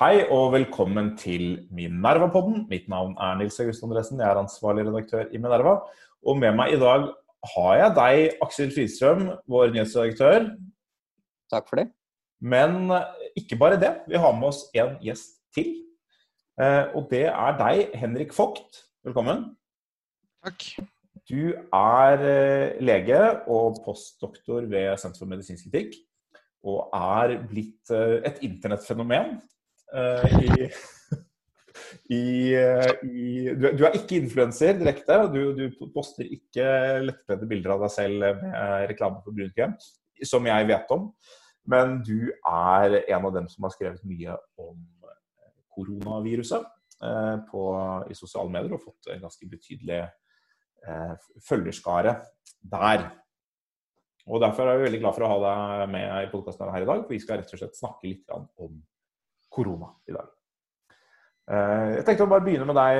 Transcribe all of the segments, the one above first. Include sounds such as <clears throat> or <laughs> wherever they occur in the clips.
Hei og velkommen til Minerva-podden. Mitt navn er Nils August Andresen. Jeg er ansvarlig redaktør i Minerva. Og med meg i dag har jeg deg, Aksel Fridstrøm, vår nyhetsredaktør. Takk for det. Men ikke bare det. Vi har med oss en gjest til. Eh, og det er deg, Henrik Vogt. Velkommen. Takk. Du er eh, lege og postdoktor ved Senter for medisinsk etikk. Og er blitt eh, et internettfenomen Eh, i, <laughs> i, eh, i du, du, er ikke influenser direkte. Du, du poster ikke lettpente bilder av deg selv med reklame for brunkrem, som jeg vet om. Men du er en av dem som har skrevet mye om koronaviruset eh, på, i sosiale medier og fått en ganske betydelig eh, følgerskare der. Og Derfor er vi veldig glad for å ha deg med i podkasten her i dag. for Vi skal rett og slett snakke litt om korona i dag. Eh, jeg tenkte å bare begynne med deg,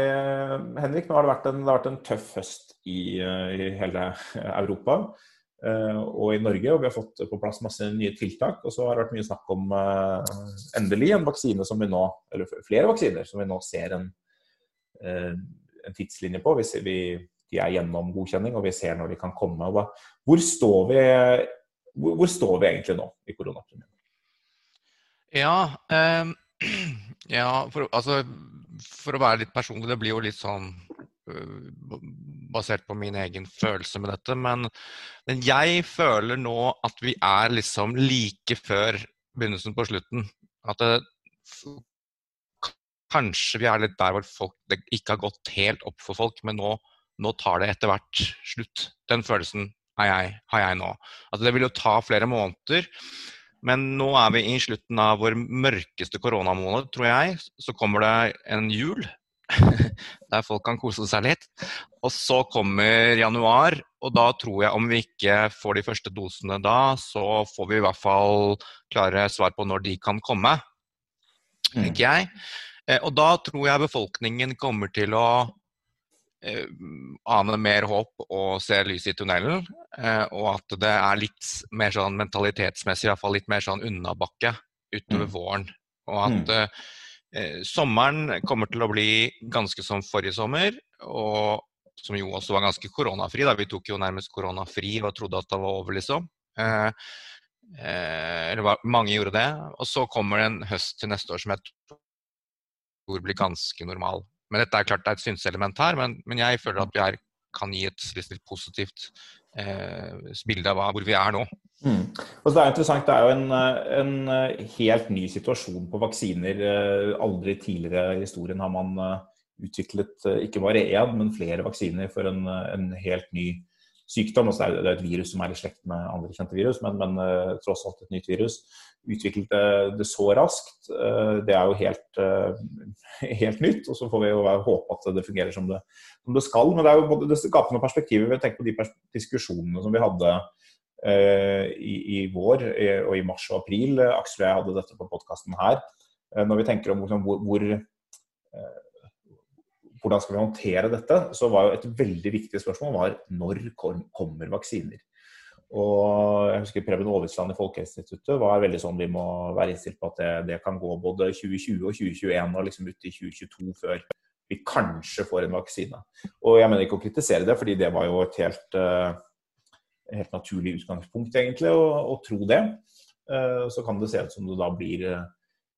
Henrik. Nå har det vært en, det vært en tøff høst i, eh, i, hele <laughs> Europa eh, og i Norge. Og vi har fått på plass masse nye tiltak. Og så har det vært mye snakk om endelig en vaksine som vi nå, eller flere vaksiner som vi nå ser en, en tidslinje på. Vi, vi, de er gjennom godkjenning, og vi ser når de kan komme. Hvor står vi, hvor, hvor står vi egentlig nå i koronapandemien? Ja, eh, <clears throat> ja for, altså, for, å være litt personlig, det blir jo litt sånn uh, basert på min egen følelse med dette. Men, men, jeg føler nå at vi er liksom like før begynnelsen på slutten. At det, kanskje vi er litt der hvor folk, det ikke har gått helt opp for folk, men nå, nå tar det etter hvert slutt. Den følelsen jeg, har jeg nå. At det vil jo ta flere måneder. Men nå er vi i slutten av vår mørkeste koronamåned, tror jeg. Så kommer det en jul <laughs> der folk kan kose seg litt. Og så kommer januar, og da tror jeg om vi ikke får de første dosene da, så får vi i hvert fall klare svar på når de kan komme, tenker jeg. Eh, og da tror jeg befolkningen kommer til å ane mer håp og se lys i tunnelen. Eh, og at det er litt mer sånn mentalitetsmessig, i hvert fall litt mer sånn unnabakke utover mm. våren. Og at mm. eh, sommeren kommer til å bli ganske som forrige sommer, og som jo også var ganske koronafri. da Vi tok jo nærmest koronafri og trodde at det var over, liksom. Eh, eh, eller mange gjorde det. Og så kommer det en høst til neste år som jeg tror blir ganske normal. Men dette er klart det er et synselement her, men, men jeg føler at vi er, kan gi et litt positivt eh, bilde av hvor vi er nå. Mm. Og det er interessant, det er jo en, en, helt ny situasjon på vaksiner. Eh, aldri tidligere i historien har man eh, utviklet eh, ikke bare én, men flere vaksiner for en, en helt ny sykdom. Altså det er et virus som er i slekt med andre kjente virus, men, men uh, tross alt et nytt virus. Utviklet det, det så raskt, uh, det er jo helt, <laughs> helt, nytt. Og så får vi jo håpe at det fungerer som det, som det skal. Men det er jo både det skaper noen perspektiver. Vi tenker på de diskusjonene som vi hadde i, i, vår og i mars og april. Aksel og jeg hadde dette på podkasten her. Når vi tenker om liksom, hvor, hvor hvordan skal vi håndtere dette, så var jo et veldig viktig spørsmål var når kommer vaksiner. Og jeg husker Preben Aavitsland i Folkehelseinstituttet var veldig sånn vi må være innstilt på at det, det, kan gå både 2020 og 2021 og liksom ut i 2022 før vi kanskje får en vaksine. Og jeg mener ikke å kritisere det, fordi det var jo et helt, uh, helt naturlig utgangspunkt egentlig å, å tro det. Uh, så kan det se ut som det da blir uh,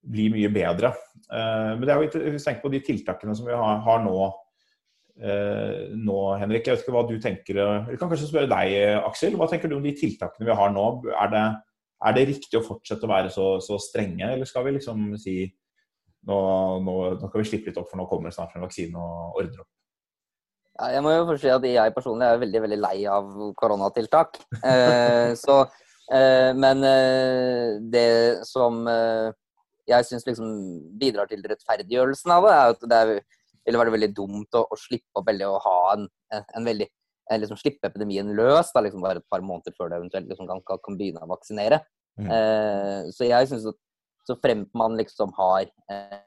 bli mye bedre. Eh, men det er jo hvis tenker på de tiltakene som vi har, har nå, eh, nå, Henrik. Jeg vet ikke hva du tenker. Vi kan kanskje spørre deg, Aksel. Hva tenker du om de tiltakene vi har nå? Er det, er det riktig å fortsette å være så, så, strenge, eller skal vi liksom si nå, nå, nå kan vi slippe litt opp, for nå kommer det snart en vaksine og ordner opp? Ja, jeg må jo først si at jeg personlig er veldig veldig lei av koronatiltak. Eh, så, eh, men eh, det som eh, jeg syns liksom bidrar til rettferdiggjørelsen av det, er at det er, ville være veldig dumt å, å, slippe opp veldig å ha en, en, en veldig liksom Slippe epidemien løs da, liksom bare et par måneder før det eventuelt liksom kan, kan, begynne å vaksinere. Mm. Eh, så jeg syns at så fremt man liksom har eh,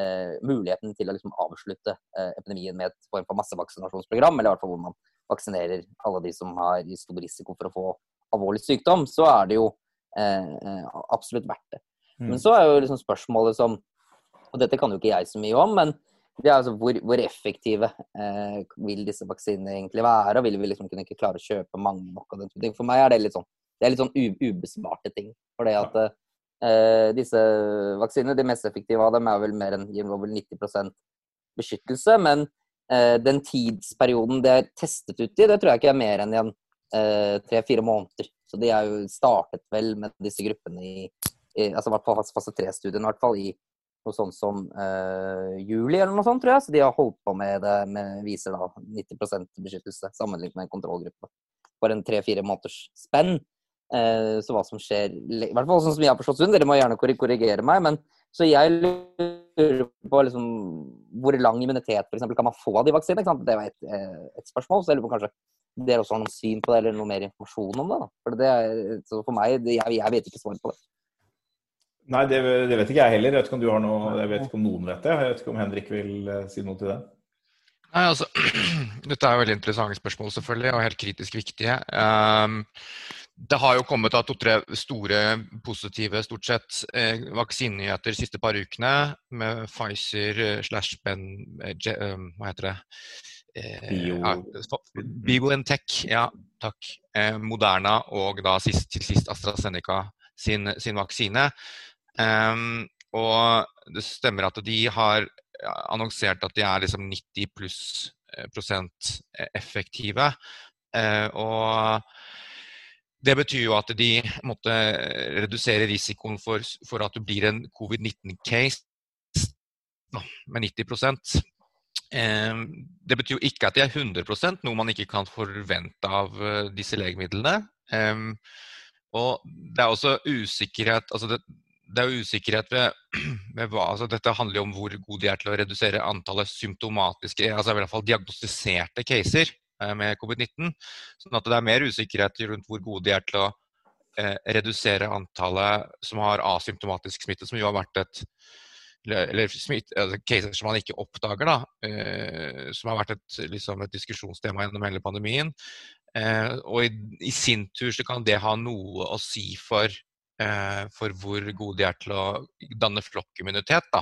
eh, muligheten til å liksom avslutte eh, epidemien med et form for massevaksinasjonsprogram, eller i hvert fall hvor man vaksinerer alle de som har stor risiko for å få alvorlig sykdom, så er det jo eh, eh, absolutt verdt det. Men mm. så er jo liksom spørsmålet som Og dette kan jo ikke jeg så mye om, men det er altså hvor, hvor effektive eh, vil disse vaksinene egentlig være? Og vil vi liksom kunne ikke klare å kjøpe mange nok av den type ting? For meg er det litt sånn, det er litt sånn ubesvarte ting. For det at eh, disse vaksinene, de mest effektive av dem, er vel mer enn vel 90% beskyttelse. Men eh, den tidsperioden det er testet ut i, det tror jeg ikke er mer enn igjen eh, tre-fire måneder. Så de er jo startet vel med disse gruppene i, i altså hvert fase tre-studien i hvert fall i noe sånt som uh, juli eller noe sånt, tror jeg. Så de har holdt på med det med viser da 90% beskyttelse sammenlignet med en kontrollgruppe for en tre-fire måneders spenn. Uh, så hva som skjer I hvert fall sånn som jeg har forstått det, dere må gjerne korrigere meg, men så jeg lurer på liksom, hvor lang immunitet for eksempel, kan man få av de vaksinene? Det var et, eh, et, spørsmål. Så jeg lurer på kanskje dere også har noen syn på det, eller noe mer informasjon om det? Da. For, det for meg, jeg, jeg vet ikke svaret på det. Nei, det, det, vet ikke jeg heller. Jeg vet ikke om du har noe, jeg vet ikke om noen vet det. Jeg vet ikke om Henrik vil uh, si noe til det. Nei, altså, <clears throat> Dette er jo veldig interessante spørsmål selvfølgelig, og helt kritisk viktige. Um, det har jo kommet to-tre store positive stort sett, eh, vaksinenyheter de siste par ukene med Pfizer eh, slash Ben eh, um, Hva heter det? Eh, Bio. Ja, BioNTech, ja takk. Eh, Moderna og da sist, til sist AstraZeneca sin, sin vaksine. Um, og det stemmer at de har annonsert at de er liksom 90 pluss eh, prosent effektive. Uh, og det betyr jo at de måtte redusere risikoen for, for at du blir en covid-19-case med 90 um, Det betyr jo ikke at de er 100% noe man ikke kan forvente av disse legemidlene. Um, og det er også usikkerhet altså det, det er jo usikkerhet ved, <clears throat> ved hva altså Dette handler jo om hvor gode de er til å redusere antallet symptomatiske, altså i hvert fall diagnostiserte caser eh, med covid-19. Sånn at det er mer usikkerhet rundt hvor gode de er til å eh, redusere antallet som har asymptomatisk smitte, som jo har vært et eller smitt, altså caser som man ikke oppdager, da, eh, som har vært et, liksom et diskusjonstema gjennom hele pandemien. Eh, og i, i, sin tur så kan det ha noe å si for for hvor gode de er til å danne flokkimmunitet. da.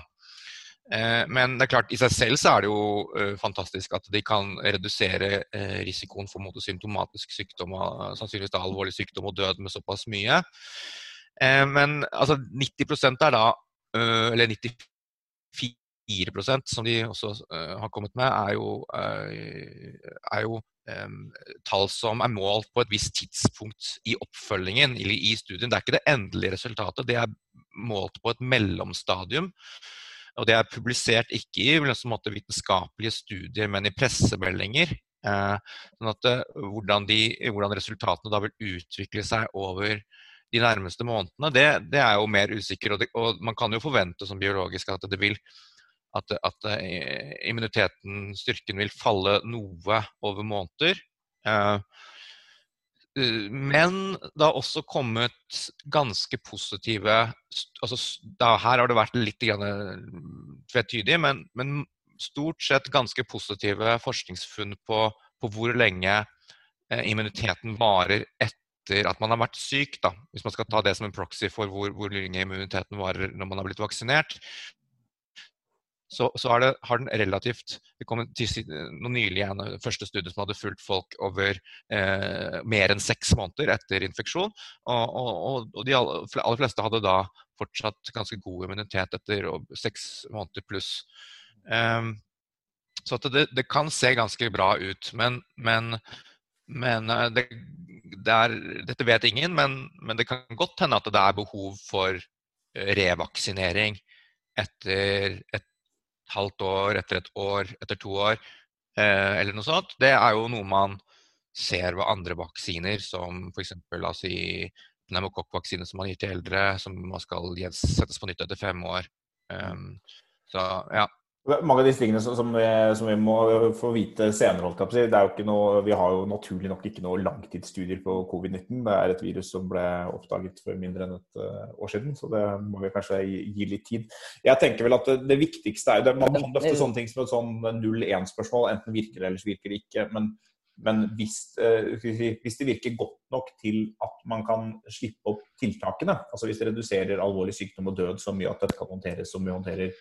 Eh, men det er klart, i seg selv så er det jo eh, fantastisk at de kan redusere risikoen for symptomatisk sykdom, og sannsynligvis da alvorlig sykdom og død med såpass mye. Men altså 90 er da, eller 94 som de også har kommet med, er jo, er jo tall som er målt på et visst tidspunkt i oppfølgingen eller i studien. Det er ikke det endelige resultatet, det er målt på et mellomstadium. Og det er publisert ikke i vitenskapelige studier, men i pressemeldinger. Eh, sånn at eh, hvordan, de, hvordan, resultatene da vil utvikle seg over de nærmeste månedene, det, det er jo mer usikker. Og, og, man kan jo forvente som biologisk at det vil at, at eh, immuniteten, styrken, vil falle noe over måneder. Eh, eh, men det har også kommet ganske positive altså da, Her har det vært litt tvetydig, men, men, stort sett ganske positive forskningsfunn på, på hvor lenge immuniteten varer etter at man har vært syk. Da. Hvis man skal ta det som en proxy for hvor, hvor lenge immuniteten varer når man har blitt vaksinert så, så det, har den relativt Det kom til, noe nylig en første studier som hadde fulgt folk over eh, mer enn seks måneder etter infeksjon. Og, og, og de aller, fleste hadde da fortsatt ganske god immunitet etter seks måneder pluss. Um, så det, det, kan se ganske bra ut. Men, men, men eh, det, det er, dette vet ingen, men, men, det kan godt hende at det er behov for eh, revaksinering etter et halvt år, etter et år, etter to år, eh, eller noe sånt, det er jo noe man ser ved andre vaksiner, som f.eks. La oss si pneumokokkvaksine som man gir til eldre, som man skal settes på nytt etter fem år. Um, så ja. Mange av disse tingene som, vi, som, vi, må få vite senere, det er jo ikke noe, Vi har jo naturlig nok ikke noe langtidsstudier på covid-19. Det er et virus som ble oppdaget for mindre enn et uh, år siden, så det må vi kanskje gi, litt tid. Jeg tenker vel at det, det viktigste er jo Man kan løfte sånne ting som et sånn 0-1-spørsmål. Enten virker det eller så virker det ikke. Men, men hvis, uh, hvis, det virker godt nok til at man kan slippe opp tiltakene, altså hvis det reduserer alvorlig sykdom og død så mye at dette kan håndteres som vi håndterer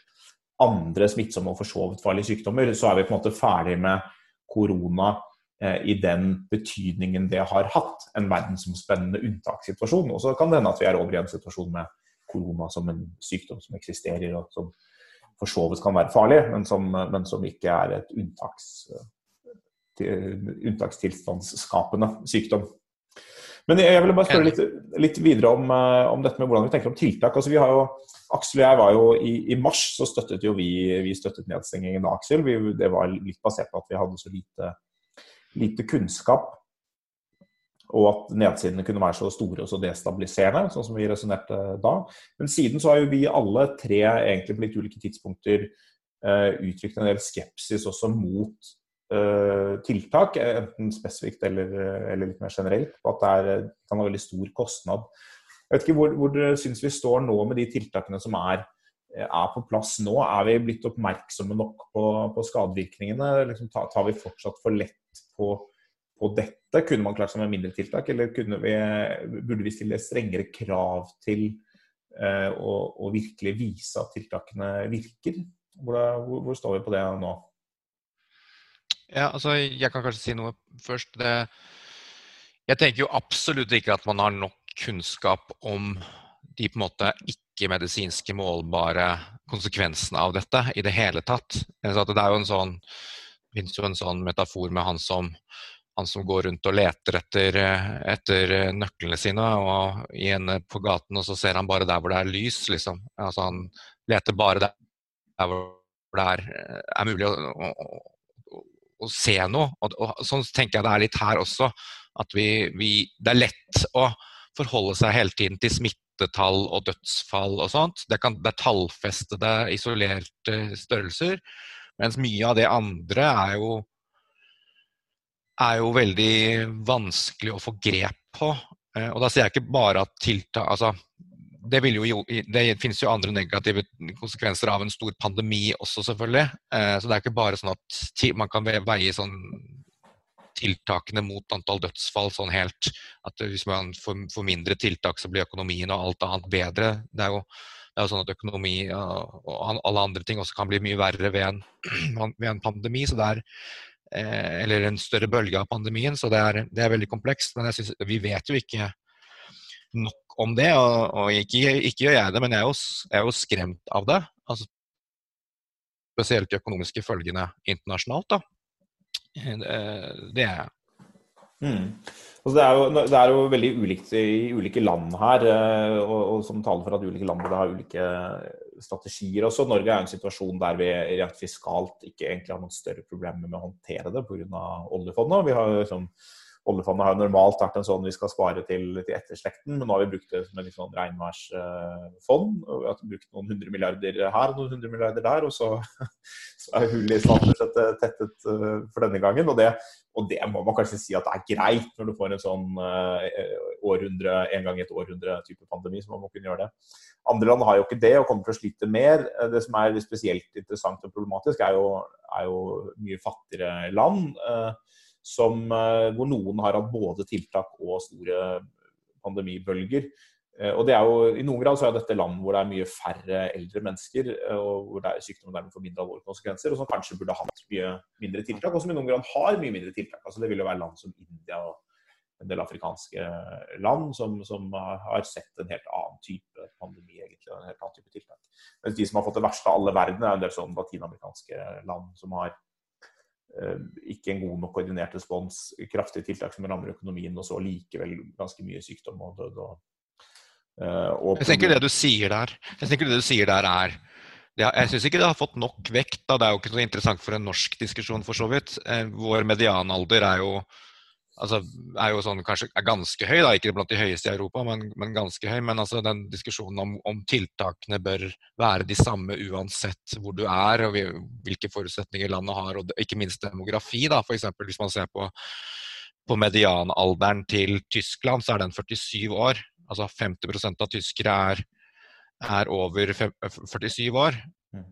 andre smittsomme og for så vidt farlige sykdommer, så er vi på en måte ferdig med korona eh, i den betydningen det har hatt. En verdensomspennende unntakssituasjon. Og så kan det hende at vi er over i en situasjon med korona som en sykdom som eksisterer, og som for så vidt kan være farlig, men som, men som ikke er et unntaks, unntakstilstandsskapende sykdom. Men jeg ville bare spørre litt, litt videre om, eh, om, dette med hvordan vi tenker om tiltak. Altså, vi har jo, Aksel og jeg var jo i, i mars så støttet jo vi, vi støttet nedstengingen av Aksel. Vi, det var litt basert på at vi hadde så lite, lite kunnskap. Og at nedsidene kunne være så store og så destabiliserende, sånn som vi resonnerte da. Men siden så har jo vi alle tre egentlig på litt ulike tidspunkter uh, uttrykt en del skepsis også mot tiltak, enten spesifikt eller, eller, litt mer generelt, på at det, er, kan ha veldig stor kostnad. Jeg vet ikke hvor, hvor syns vi står nå med de tiltakene som er, er, på plass nå. Er vi blitt oppmerksomme nok på, på skadevirkningene? Liksom, tar, vi fortsatt for lett på, på, dette? Kunne man klart seg med mindre tiltak, eller vi, burde vi stille strengere krav til å, å, virkelig vise at tiltakene virker? Hvor, hvor, hvor står vi på det nå? Ja, altså, jeg kan kanskje si noe først. Det, jeg tenker jo absolutt ikke at man har nok kunnskap om de på en måte ikke-medisinske målbare konsekvensene av dette i det hele tatt. det er jo en sånn, det finnes jo en sånn metafor med han som, han som går rundt og leter etter, etter nøklene sine og igjen på gaten, og så ser han bare der hvor det er lys, liksom. Altså, han leter bare der, hvor det er, er mulig å, å se noe. Og, og, sånn tenker jeg det er litt her også. At vi, vi, det er lett å forholde seg hele tiden til smittetall og dødsfall og sånt. Det, kan, det er tallfestede, isolerte størrelser. Mens mye av det andre er jo, er jo veldig vanskelig å få grep på. Eh, og da sier jeg ikke bare at tiltak altså, det, jo, det, finnes jo andre negative konsekvenser av en stor pandemi også, selvfølgelig. Eh, så det er ikke bare sånn at man kan veie sånn tiltakene mot antall dødsfall sånn helt at Hvis man får, mindre tiltak, så blir økonomien og alt annet bedre. Det er jo, det er jo sånn at økonomi og alle andre ting også kan bli mye verre ved en, <clears throat> ved en pandemi. så det er eh, eller en større bølge av pandemien, så det er, det er veldig komplekst. Men jeg synes, vi vet jo ikke nok om det, og, og ikke, ikke, gjør jeg det, men jeg er jo, jeg er jo skremt av det. Altså, spesielt de økonomiske følgene internasjonalt. da. Det er jeg. Mm. Altså det, er jo, det, er jo, veldig ulikt i ulike land her, eh, og, og som taler for at ulike land burde ha ulike strategier også. Norge er jo en situasjon der vi rent fiskalt ikke egentlig har noen større problemer med å håndtere det pga. oljefondet. Vi har liksom Oljefondet har jo normalt vært en sånn vi skal spare til, til etterslekten, men nå har vi brukt det som et sånn regnværsfond. Vi har brukt noen hundre milliarder her og noen hundre milliarder der, og så, <laughs> så er hullet i statsbudsjettet tettet uh, for denne gangen. Og det, og det, må man kanskje si at det er greit når du får en sånn uh, århundre, en gang i et århundre-type pandemi, så man må kunne gjøre det. Andre land har jo ikke det og kommer til å slite mer. Det som er spesielt interessant og problematisk, er jo, er jo mye fattigere land. Uh, som, eh, hvor noen har hatt både tiltak og store pandemibølger. Eh, og det er jo, I noen grad så er dette land hvor det er mye færre eldre mennesker, eh, og hvor det er sykdom dermed får mindre alvorlige konsekvenser, og som kanskje burde hatt mye mindre tiltak, og som i noen grad har mye mindre tiltak. Altså Det vil jo være land som India og en del afrikanske land som, som har sett en helt annen type pandemi, egentlig, en helt annen type tiltak. Mens de som har fått det verste av alle verden, er en del sånn latinamerikanske land som har ikke en god nok koordinert respons, kraftige tiltak som rammer økonomien, og så likevel ganske mye sykdom og død. Og, eh, og jeg tenker det du sier der, jeg tenker det du sier der er jeg syns ikke det har fått nok vekt. Da. Det er jo ikke så interessant for en norsk diskusjon, for så vidt. Eh, vår medianalder er jo altså, er jo sånn, kanskje er ganske høy, da, ikke blant de høyeste i Europa, men, men ganske høy. Men altså, den diskusjonen om, om, tiltakene bør være de samme uansett hvor du er, og hvilke forutsetninger landet har, og ikke minst demografi. da, for eksempel, Hvis man ser på, på medianalderen til Tyskland, så er den 47 år. Altså 50% av tyskere er, er over 47 år. Mm.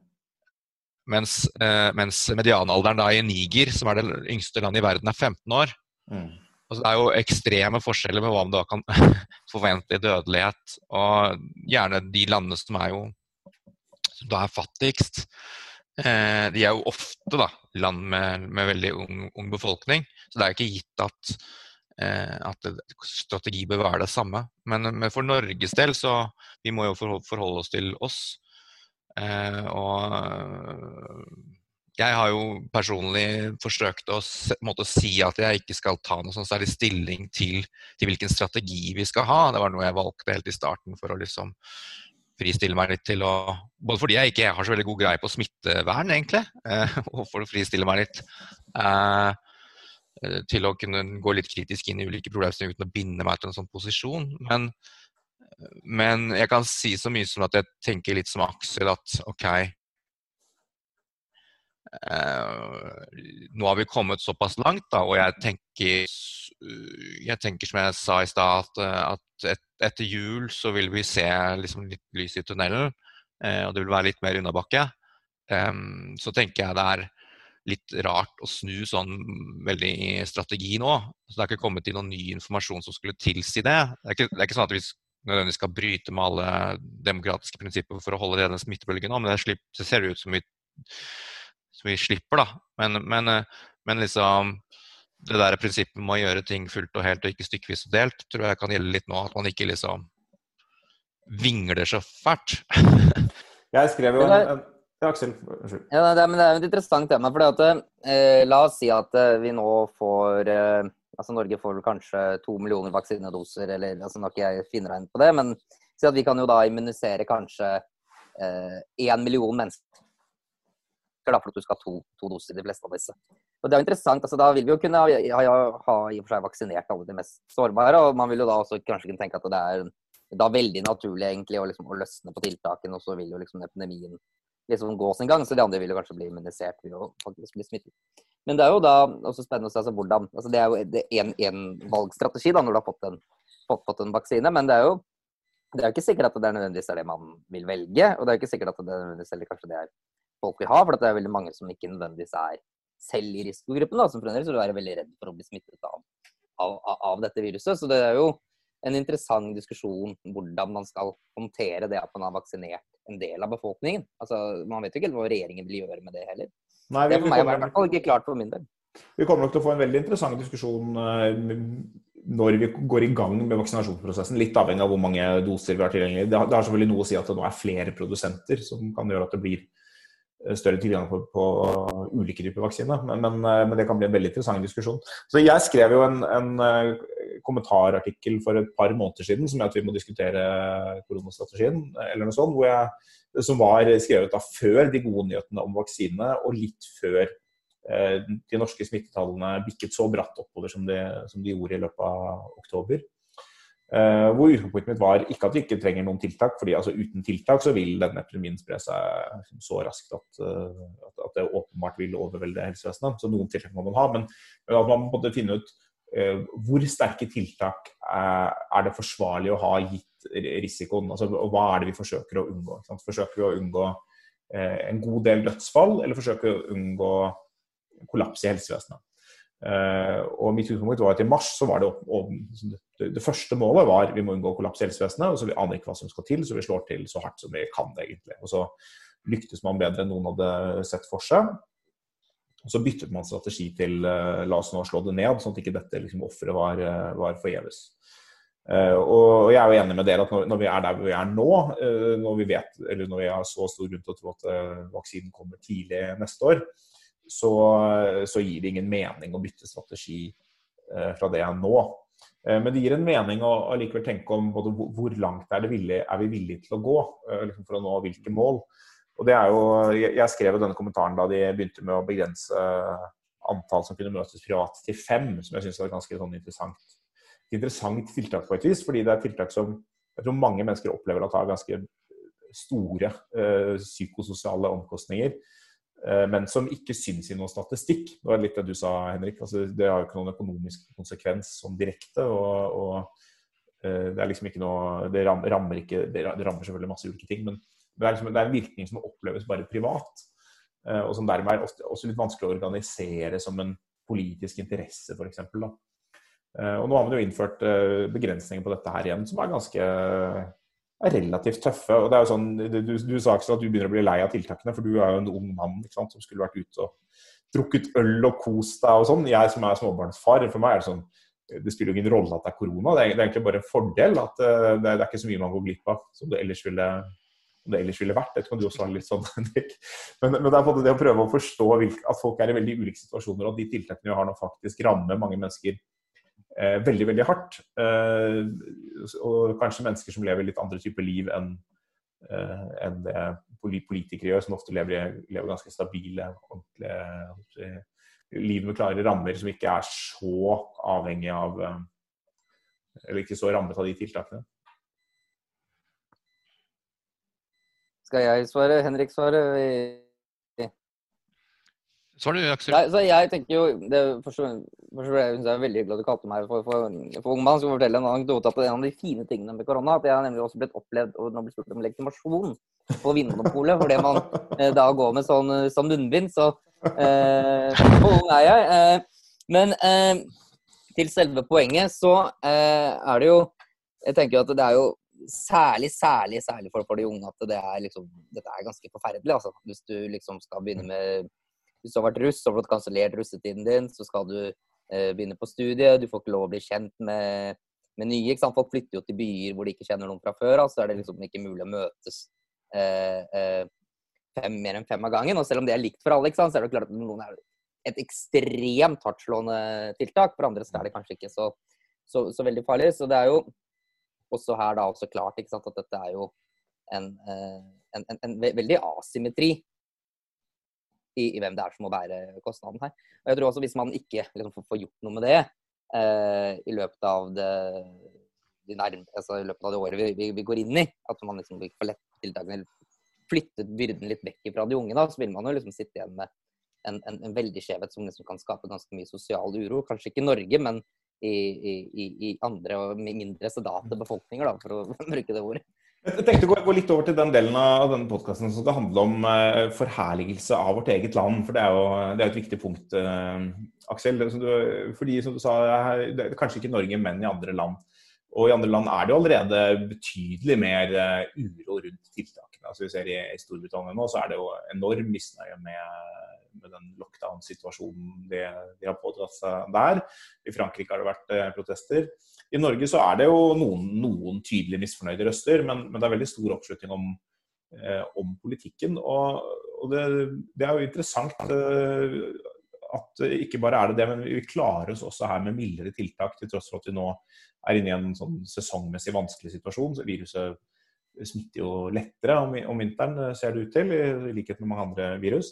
Mens, eh, mens medianalderen da i Niger, som er det yngste landet i verden, er 15 år. Mm. Altså, det er jo ekstreme forskjeller med hva man da kan <laughs> forvente i dødelighet. Og gjerne de landene som er jo som da er fattigst, eh, de er jo ofte da, land med, med veldig ung, ung, befolkning. Så det er ikke gitt at, eh, at strategi bør være det samme. Men, men, for Norges del så vi må jo forholde oss til oss. Eh, og jeg har jo personlig forsøkt å måtte, si at jeg ikke skal ta noe sånn særlig stilling til, til, hvilken strategi vi skal ha. Det var noe jeg valgte helt i starten for å liksom fristille meg litt til å Både fordi jeg ikke har så veldig god greie på smittevern, egentlig, eh, <laughs> og for å fristille meg litt eh, til å kunne gå litt kritisk inn i ulike problemstillinger uten å binde meg til en sånn posisjon. Men, men jeg kan si så mye som at jeg tenker litt som Aksel at OK, nå har vi kommet såpass langt, da, og jeg tenker, jeg tenker som jeg sa i stad, at, at et, etter jul så vil vi se liksom litt lys i tunnelen, eh, og det vil være litt mer unnabakke. Um, så tenker jeg det er litt rart å snu sånn veldig i strategi nå. Så det er ikke kommet til noen ny informasjon som skulle tilsi det. Det er ikke, det er ikke sånn at vi nødvendigvis skal bryte med alle demokratiske prinsipper for å holde denne smittebølgen nå, men det, slipper, det ser ut som vi så vi slipper, da. Men, men, eh, men, liksom det der prinsippet med å gjøre ting fullt og helt og ikke stykkevis og delt, tror jeg kan gjelde litt nå. At man ikke liksom vingler så fælt. <laughs> jeg skrev jo en, en ja, Aksel, unnskyld. Ja, det, er, men det er et interessant tema. for at, eh, La oss si at eh, vi nå får eh, altså Norge får kanskje to millioner vaksinedoser, eller altså nok jeg finner finregnet på det. Men si at vi kan jo da immunisere kanskje én eh, million mennesker da, for at du skal ha to, to doser i de fleste av disse. Og det er jo interessant, altså Da vil vi jo kunne ha, ha, ha i og for seg vaksinert alle de mest sårbare. og Man vil jo da også kanskje kunne tenke at det er da veldig naturlig egentlig å, liksom, å løsne på tiltakene, og så vil jo liksom epidemien liksom gå sin gang. Så de andre vil jo kanskje bli immunisert ved å faktisk bli smittet. Men det er jo da også spennende å se altså, hvordan altså Det er jo en, valgstrategi da, når du har fått en, fått, fått en vaksine, men det er jo det er jo ikke sikkert at det er nødvendigvis er det man vil velge. Og det er jo ikke sikkert at det er nødvendigvis eller kanskje det er folk vil ha. For det er veldig mange som ikke nødvendigvis er selv i risikogruppen, da, som fremdeles vil være veldig redd for å bli smittet av, av, av, dette viruset. Så det er jo en interessant diskusjon hvordan man skal håndtere det at man har vaksinert en del av befolkningen. Altså, Man vet jo ikke hva regjeringen vil gjøre med det heller. Nei, det er for meg i hvert fall ikke klart for min del. Vi kommer nok til å få en veldig interessant diskusjon eh, når vi går i gang med vaksinasjonsprosessen. Litt avhengig av hvor mange doser vi har tilgjengelig. Det har selvfølgelig noe å si at det nå er flere produsenter som kan gjøre at det blir større tilgang på, på ulike typer vaksine. Men, men, eh, men, det kan bli en veldig interessant diskusjon. Så Jeg skrev jo en, en eh, kommentarartikkel for et par måneder siden som er at vi må diskutere koronastrategien, eller noe sånt, jeg, som var skrevet da før de gode nyhetene om vaksinene og litt før eh, de norske smittetallene bikket så bratt oppover som de, som de gjorde i løpet av oktober. Uh, hvor utgangspunktet mitt var ikke at vi ikke trenger noen tiltak, fordi altså, uten tiltak så vil denne epidemien spre seg så raskt at, uh, at, det åpenbart vil overvelde helsevesenet. Så noen tiltak må man ha. Men, at man måtte finne ut uh, hvor sterke tiltak er det forsvarlig å ha gitt risikoen. Altså hva er det vi forsøker å unngå? Forsøker vi å unngå en god del dødsfall, eller forsøker vi å unngå kollaps i helsevesenet? Uh, og mitt utgangspunkt var at i mars så var det, og, det, første målet var vi må unngå kollaps i helsevesenet. og så Vi aner ikke hva som skal til, så vi slår til så hardt som vi kan. egentlig. Og Så lyktes man bedre enn noen hadde sett for seg. Og Så byttet man strategi til uh, la oss nå slå det ned, sånn at ikke dette liksom, offeret var, uh, var forgjeves. Uh, og jeg er jo enig med dere at når, når vi er der vi er nå, når vi vet, eller når vi har så stor grunn til å tro at vaksinen kommer tidlig neste år, så, så, gir det ingen mening å bytte strategi eh, fra det nå. Eh, men det gir en mening å, å likevel tenke om både hvor langt er, villig, er vi villige til å gå eh, liksom for å nå hvilke mål. Og det er jo, Jeg skrev denne kommentaren da de begynte med å begrense antall som kunne møtes privat til fem, som jeg syns var et ganske sånn interessant, interessant tiltak på et vis. Fordi det er tiltak som jeg tror mange mennesker opplever at har ganske store øh, psykososiale omkostninger. Eh, men som ikke syns i noen statistikk. Det var litt det du sa, Henrik. Altså, det har jo ikke noen økonomisk konsekvens sånn direkte. og, og eh, det er liksom ikke noe Det rammer, ikke Det rammer selvfølgelig masse ulike ting, men det er, liksom, det er en virkning som oppleves bare privat. Eh, og som dermed er også, litt vanskelig å organisere som en politisk interesse, f.eks. Og nå har man jo innført begrensninger på dette her igjen, som er ganske er relativt tøffe. og det er jo sånn, Du, du sa ikke at du begynner å bli lei av tiltakene, for du er jo en ung mann ikke sant, som skulle vært ute og drukket øl og kost deg og sånn. Jeg som er småbarnsfar, for meg er det sånn det spiller jo ingen rolle at det er korona. Det er, det er egentlig bare en fordel at uh, det, det, er ikke så mye man går glipp av som det ellers ville, det ellers ville vært. Det kan du også ha litt sånn, <laughs> Henrik. Men, men, det er både det å prøve å forstå at folk er i veldig ulike situasjoner, og at de tiltakene vi har nå faktisk rammer mange mennesker eh, veldig, veldig hardt. Eh, og kanskje mennesker som lever litt andre typer liv enn eh, en det politikere gjør, som ofte lever, lever ganske stabile, ordentlige liv med klare rammer som ikke er så avhengig av eh, Eller ikke så rammet av de tiltakene. Skal jeg svare? Henrik svare? Du, Aksel. Nei, så jeg tenker jo det Først og fremst er veldig hyggelig at du kalte meg for, for, for ung mann. Skal fortelle en anekdote på en av de fine tingene med korona at jeg har nemlig også blitt opplevd og nå blitt spurt om legitimasjon på Vinmonopolet. Fordi man eh, da går med sånn, sånn munnbind, så Eh, ung er jeg. Eh, men eh, til selve poenget så er det jo Jeg tenker at det er jo særlig, særlig særlig for, for de unge at det er liksom, dette er ganske forferdelig. Altså. Hvis du liksom skal begynne med Hvis du har vært russ og fått kansellert russetiden din, så skal du eh, begynne på studiet. Du får ikke lov å bli kjent med, med nye. ikke sant? Folk flytter jo til byer hvor de ikke kjenner noen fra før av. Så er det liksom ikke mulig å møtes eh, eh, fem, mer enn fem av gangen. Og selv om det er likt for alle, så er det klart at noen er et ekstremt hardtslående tiltak. For andre er det kanskje ikke så, så, så, veldig farlig. Så det er jo også her da også klart sant, at dette er jo en, eh, en, en, en veldig asymmetri i, i, hvem det er som må bære kostnaden her. Og jeg tror også hvis man ikke liksom, får gjort noe med det eh, i løpet av det de nærme, altså i løpet av det året vi, vi, vi går inn i, at man liksom får lett tiltakene flyttet byrden litt vekk fra de unge, da, så vil man jo liksom sitte igjen med en, en, en veldig skjevhet som liksom kan skape ganske mye sosial uro. Kanskje ikke i Norge, men i, i, i andre og mindre sedate befolkninger, da, for å <laughs> bruke det ordet. Jeg tenkte å gå, litt over til den delen av denne podkasten som skal handle om uh, forherligelse av vårt eget land. For det er jo det er et viktig punkt, uh, Aksel. Fordi som du sa, det er kanskje ikke Norge, men i andre land. Og i andre land er det jo allerede betydelig mer uh, uro rundt tiltakene. altså vi ser i, i, Storbritannia nå, så er det jo enorm misnøye med, med den lockdown-situasjonen de, de, har pådratt seg der. I Frankrike har det vært eh, protester. I Norge så er det jo noen, noen tydelig misfornøyde røster, men, men, det er veldig stor oppslutning om, eh, om politikken. Og, og det, det, er jo interessant eh, at ikke bare er det det, men vi klarer oss også her med mildere tiltak, til tross for at vi nå er inne i en sånn sesongmessig vanskelig situasjon. så Viruset smitter jo lettere om, vinteren, ser det ut til, i likhet med mange andre virus.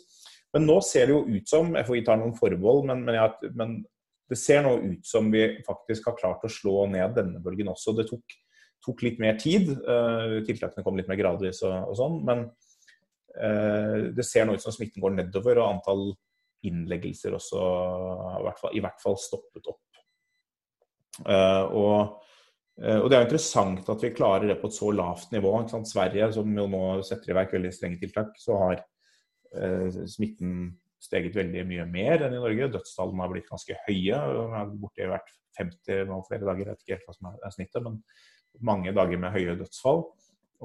Men nå ser det jo ut som FHI tar noen forbehold, men, men, jeg, men, det ser nå ut som vi faktisk har klart å slå ned denne bølgen også. Det tok, tok litt mer tid. Uh, tiltakene kom litt mer gradvis og, og sånn. Men uh, det ser nå ut som smitten går nedover, og antall innleggelser også i hvert fall, i hvert fall stoppet opp. Uh, og og Det er jo interessant at vi klarer det på et så lavt nivå. Sverige, som jo nå setter i verk veldig strenge tiltak, så har smitten steget veldig mye mer enn i Norge. Dødstallene har blitt ganske høye. Borti hvert 50 og flere dager, jeg vet ikke helt hva som er snittet, men mange dager med høye dødsfall.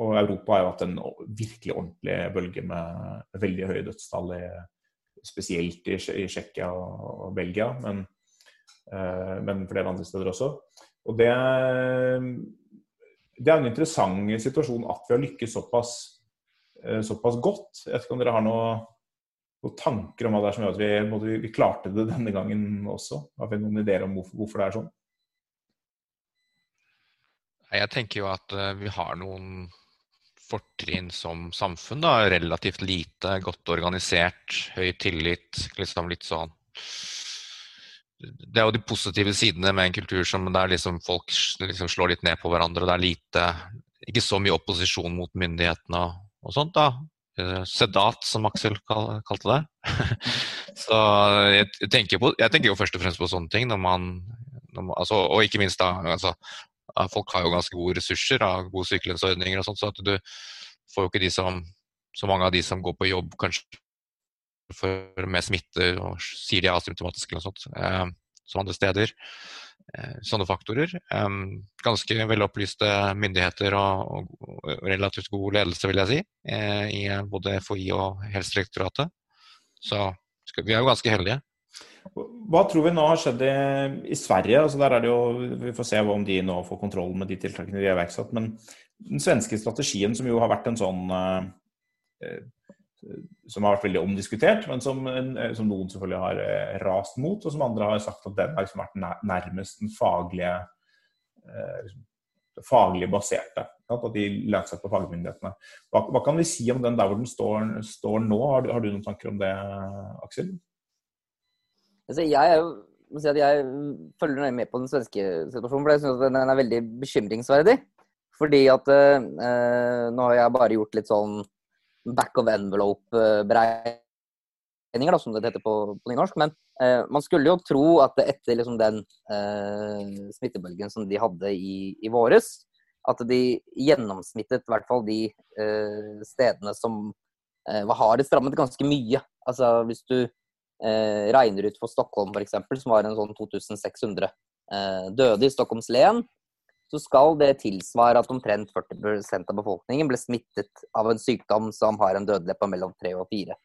Og Europa har jo hatt en virkelig ordentlig bølge med veldig høye dødstall, spesielt i, Tsjekkia og, Belgia, men, eh, men flere andre steder også. Og det, det, er en interessant situasjon at vi har lykkes såpass, eh, såpass godt. Jeg vet ikke om dere har noen tanker om hva det er som gjør at vi, vi, vi, klarte det denne gangen også? Har vi noen ideer om hvorfor, hvorfor det er sånn? Jeg tenker jo at eh, vi har noen fortrinn som samfunn. da, Relativt lite, godt organisert, høy tillit. liksom Litt sånn det er jo de positive sidene med en kultur som der liksom folk liksom slår litt ned på hverandre. og Det er lite, ikke så mye opposisjon mot myndighetene og, og sånt. da. Eh, sedat, som Aksel kal, kalte det. <laughs> så jeg, jeg, tenker på, jeg, tenker jo først og fremst på sånne ting. når man, når man altså, Og ikke minst da altså, Folk har jo ganske gode ressurser, av gode sykelønnsordninger og sånt, så at du får jo ikke de som så mange av de som går på jobb, kanskje for med smitte og sier de er asymptomatiske eller noe sånt, eh, som andre steder. Sånne faktorer. ganske velopplyste myndigheter og, relativt god ledelse, vil jeg si, i både FHI og Helsedirektoratet. Så vi er jo ganske heldige. Hva tror vi nå har skjedd i, i Sverige? Altså der er det jo, Vi får se om de nå får kontroll med de tiltakene de har iverksatt. Men den svenske strategien, som jo har vært en sånn eh, Som har vært veldig omdiskutert, men som, som, noen selvfølgelig har eh, rast mot, og som andre har sagt at den har liksom vært nærmest den faglige eh, liksom, faglig baserte. At de lener seg på fagmyndighetene. Hva, hva, kan vi si om den der hvor den står, står nå? Har du, har du, noen tanker om det, Aksel? Altså, jeg må si at jeg følger nøye med på den svenske situasjonen, for jeg syns den er veldig bekymringsverdig. Fordi at uh, nå har jeg bare gjort litt sånn back of envelope-beregninger, som det heter på, på nynorsk. Men eh, man skulle jo tro at etter liksom, den eh, smittebølgen som de hadde i, i våres, at de gjennomsmittet i hvert fall de stedene som var hardest rammet, ganske mye. Altså hvis du eh, regner ut for Stockholm f.eks., som var en sånn 2600 eh, døde i Stockholms len, så skal det tilsvare at omtrent 40% av befolkningen ble smittet av en sykdom som har en dødelighet på mellom 3 og 4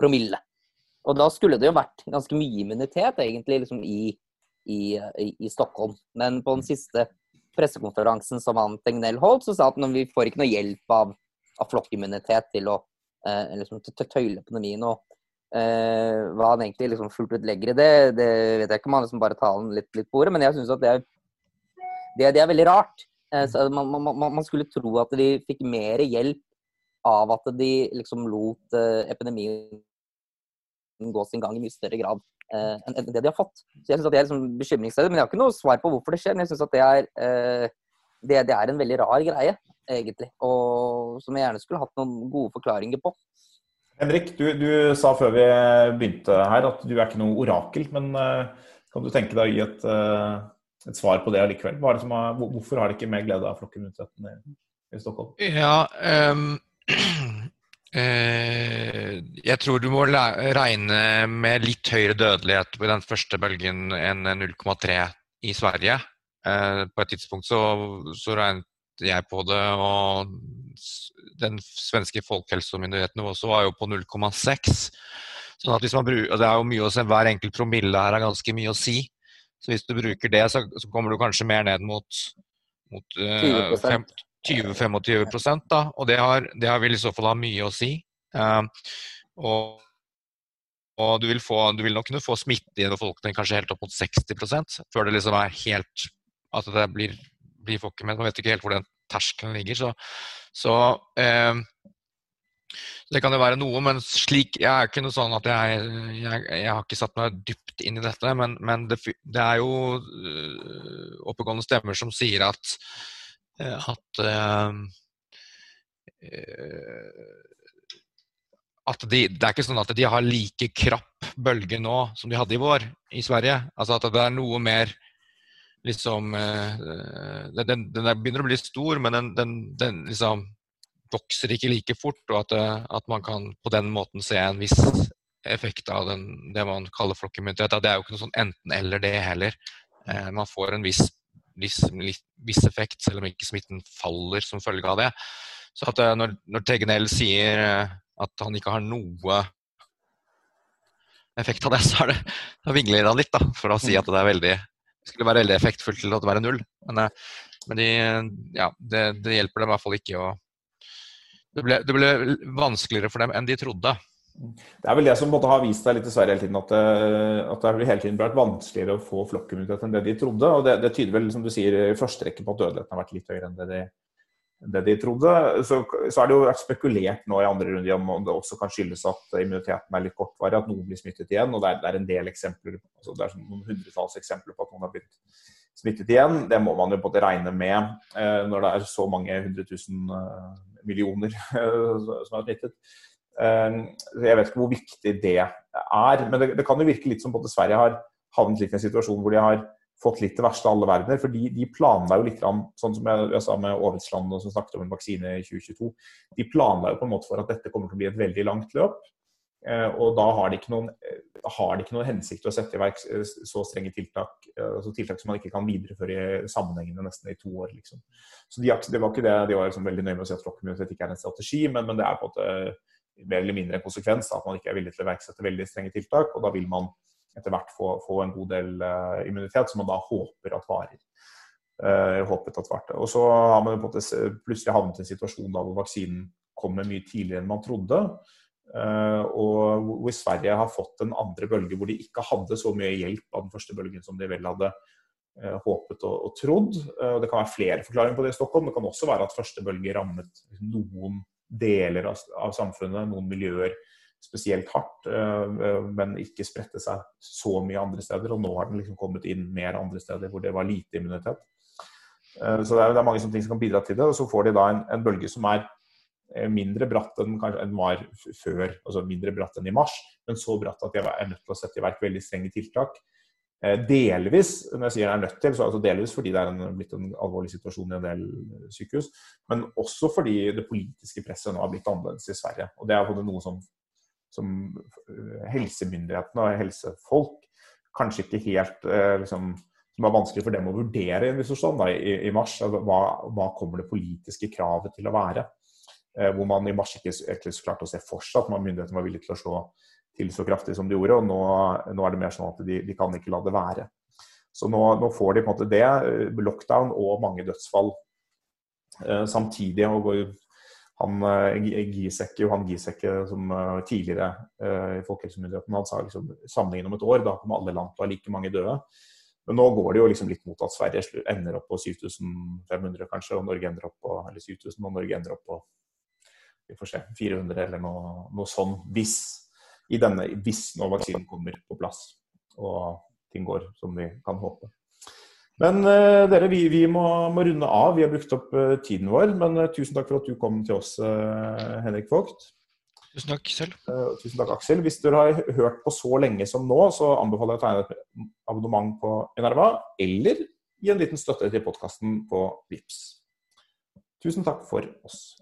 promille. Og da skulle det jo vært ganske mye immunitet egentlig liksom i, i, i, Stockholm. Men på den siste pressekonferansen som han Tegnell holdt, så sa han at vi får ikke noe hjelp av, av flokkimmunitet til å eh, liksom, tøyle pandemien. Og Eh, hva han egentlig liksom fullt ut legger i det, det vet jeg ikke om han liksom bare tar litt, litt på ordet, men jeg syns at det er, det, det er veldig rart. Eh, man, man, man, skulle tro at de fikk mer hjelp av at de liksom lot eh, epidemien gå sin gang i mye større grad eh, enn det de har fått. Så jeg synes at Det er liksom bekymringsstedet. men jeg har ikke noe svar på hvorfor det skjer. Men jeg syns at det er, det, det er en veldig rar greie, egentlig. Og som jeg gjerne skulle hatt noen gode forklaringer på. Henrik, du, du, sa før vi begynte her at du er ikke noe orakel. Men uh, kan du tenke deg å gi et, uh, et svar på det allikevel? Har, hvorfor har de ikke mer glede av flokkimmuniteten i, i Stockholm? Ja, um, uh, <clears throat> jeg tror du må regne med litt høyere dødelighet på den første bølgen enn 0,3 i Sverige. på et tidspunkt så, så regnet jeg på det, og den svenske folkehelsemyndigheten også var jo på 0,6. Sånn at hvis man bruker, det er jo mye å se, Hver enkelt promille her er ganske mye å si. Så hvis du bruker det, så, så kommer du kanskje mer ned mot, mot uh, 20-25 da, Og det, har, det har vil i så fall ha mye å si. Uh, og, og du, vil få, du vil nok kunne få smitte i befolkningen kanskje helt opp mot 60% før det liksom er helt At det blir, blir folk. Man vet ikke helt hvor den terskelen ligger. Så, så eh, det kan jo være noe, men slik Jeg er ikke noe sånn at jeg, jeg, jeg har ikke satt meg dypt inn i dette. Men, men det, det, er jo uh, oppegående stemmer som sier at, uh, at uh, at de, Det er ikke sånn at de har like krapp bølge nå som de hadde i vår i Sverige. Altså at det er noe mer liksom den, den, begynner å bli stor, men den, den, den liksom vokser ikke like fort, og at, eh, at, man kan på den måten se en viss effekt av den, det man kaller flokkimmunitet. Det er jo ikke noe sånn enten-eller, det heller. Eh, man får en viss, viss, viss, effekt, selv om ikke smitten faller som følge av det. Så at eh, når, når Tegnell sier eh, at han ikke har noe effekt av det, <laughs> så er det, da vingler han litt, da, for å si at det er veldig skulle være veldig effektfullt til å være null. Men, men de, ja, det, det, hjelper dem i hvert fall ikke å det ble, det ble, vanskeligere for dem enn de trodde. Det er vel det som har vist seg litt i Sverige hele tiden, at det, eh, at det hele tiden vært vanskeligere å få flokkimmunitet enn det de trodde. og det, det, tyder vel, som du sier, i første rekke på at dødeligheten har vært litt høyere enn det de, det de trodde. Så, så er det jo vært spekulert nå i andre runde om det også kan skyldes at immuniteten er litt kortvarig, at noen blir smittet igjen. og Det er, det er en del eksempler, altså det er sånn noen hundretalls eksempler på at noen har blitt smittet igjen. Det må man jo både regne med eh, når det er så mange hundre tusen eh, millioner <laughs> som er smittet. Eh, jeg vet ikke hvor viktig det er, men det, det kan jo virke litt som både Sverige har havnet litt i en situasjon hvor de har fått litt det verste av alle verdener. For de, de planla jo litt, sånn som jeg sa med Aavitsland som snakket om en vaksine i 2022, de planla jo på en måte for at dette kommer til å bli et veldig langt løp. Eh, og da har det ikke noen, har det ikke noen hensikt å sette i verk så strenge tiltak, altså tiltak som man ikke kan videreføre i sammenhengende nesten i to år. Liksom. Så de, det var ikke det, de var liksom veldig nøye med å si at flokkimmunitet ikke er en strategi, men, men, det er på en måte mer eller mindre en konsekvens at man ikke er villig til å iverksette veldig strenge tiltak. Og da vil man etter hvert få, få en god del uh, immunitet som man da håper at varer. Uh, håpet at varte. Og så har man på en måte plutselig havnet i en situasjon da hvor vaksinen kommer mye tidligere enn man trodde. Uh, og hvor Sverige har fått en andre bølge hvor de ikke hadde så mye hjelp av den første bølgen som de vel hadde uh, håpet og, og trodd. og det kan være flere forklaringer på det i Stockholm. Det kan også være at første bølge rammet noen deler av, av samfunnet, noen miljøer spesielt hardt, men ikke spredte seg så mye andre steder. Og nå har den liksom kommet inn mer andre steder hvor det var lite immunitet. Så det er, det er mange ting som kan bidra til det. Og så får de da en, en bølge som er Eh, mindre bratt enn den var før, altså mindre bratt enn i mars, men så bratt at jeg er nødt til å sette i verk veldig strenge tiltak. Eh, delvis når jeg sier er nødt til, så altså delvis fordi det er en, blitt en alvorlig situasjon i en del sykehus, men også fordi det politiske presset nå har blitt annerledes i Sverige. Og Det er noe som, som eh, helsemyndighetene og helsefolk kanskje ikke helt liksom, som er vanskelig for dem å vurdere i en viss forstand i, i, mars. Altså, hva, hva kommer det politiske kravet til å være? Eh, hvor man i mars ikke klarte å se for seg at myndighetene var villige til å slå til så kraftig som de gjorde. og Nå, nå er det mer sånn at de, de, kan ikke la det være. Så nå, nå, får de på en måte det. Eh, lockdown og mange dødsfall eh, samtidig. og han Giesecke, Johan Gisek som tidligere i Folkehelsemyndigheten, han sa liksom sammenlignet om et år, da kommer alle land til å ha like mange døde. Men nå går det jo liksom litt mot at Sverige ender opp på 7500 kanskje, og Norge ender opp på eller 7000, og Norge ender opp på vi får se, 400 eller noe, noe sånn hvis, i denne, hvis nå vaksinen kommer på plass og ting går som vi kan håpe. Men uh, dere, vi, vi må, må, runde av. Vi har brukt opp uh, tiden vår. Men uh, tusen takk for at du kom til oss, Henrik Vogt. Tusen takk selv. tusen takk, Aksel. Hvis dere har hørt på så lenge som nå, så anbefaler jeg å tegne et abonnement på Enerva, eller gi en liten støtte til podkasten på VIPS. Tusen takk for oss.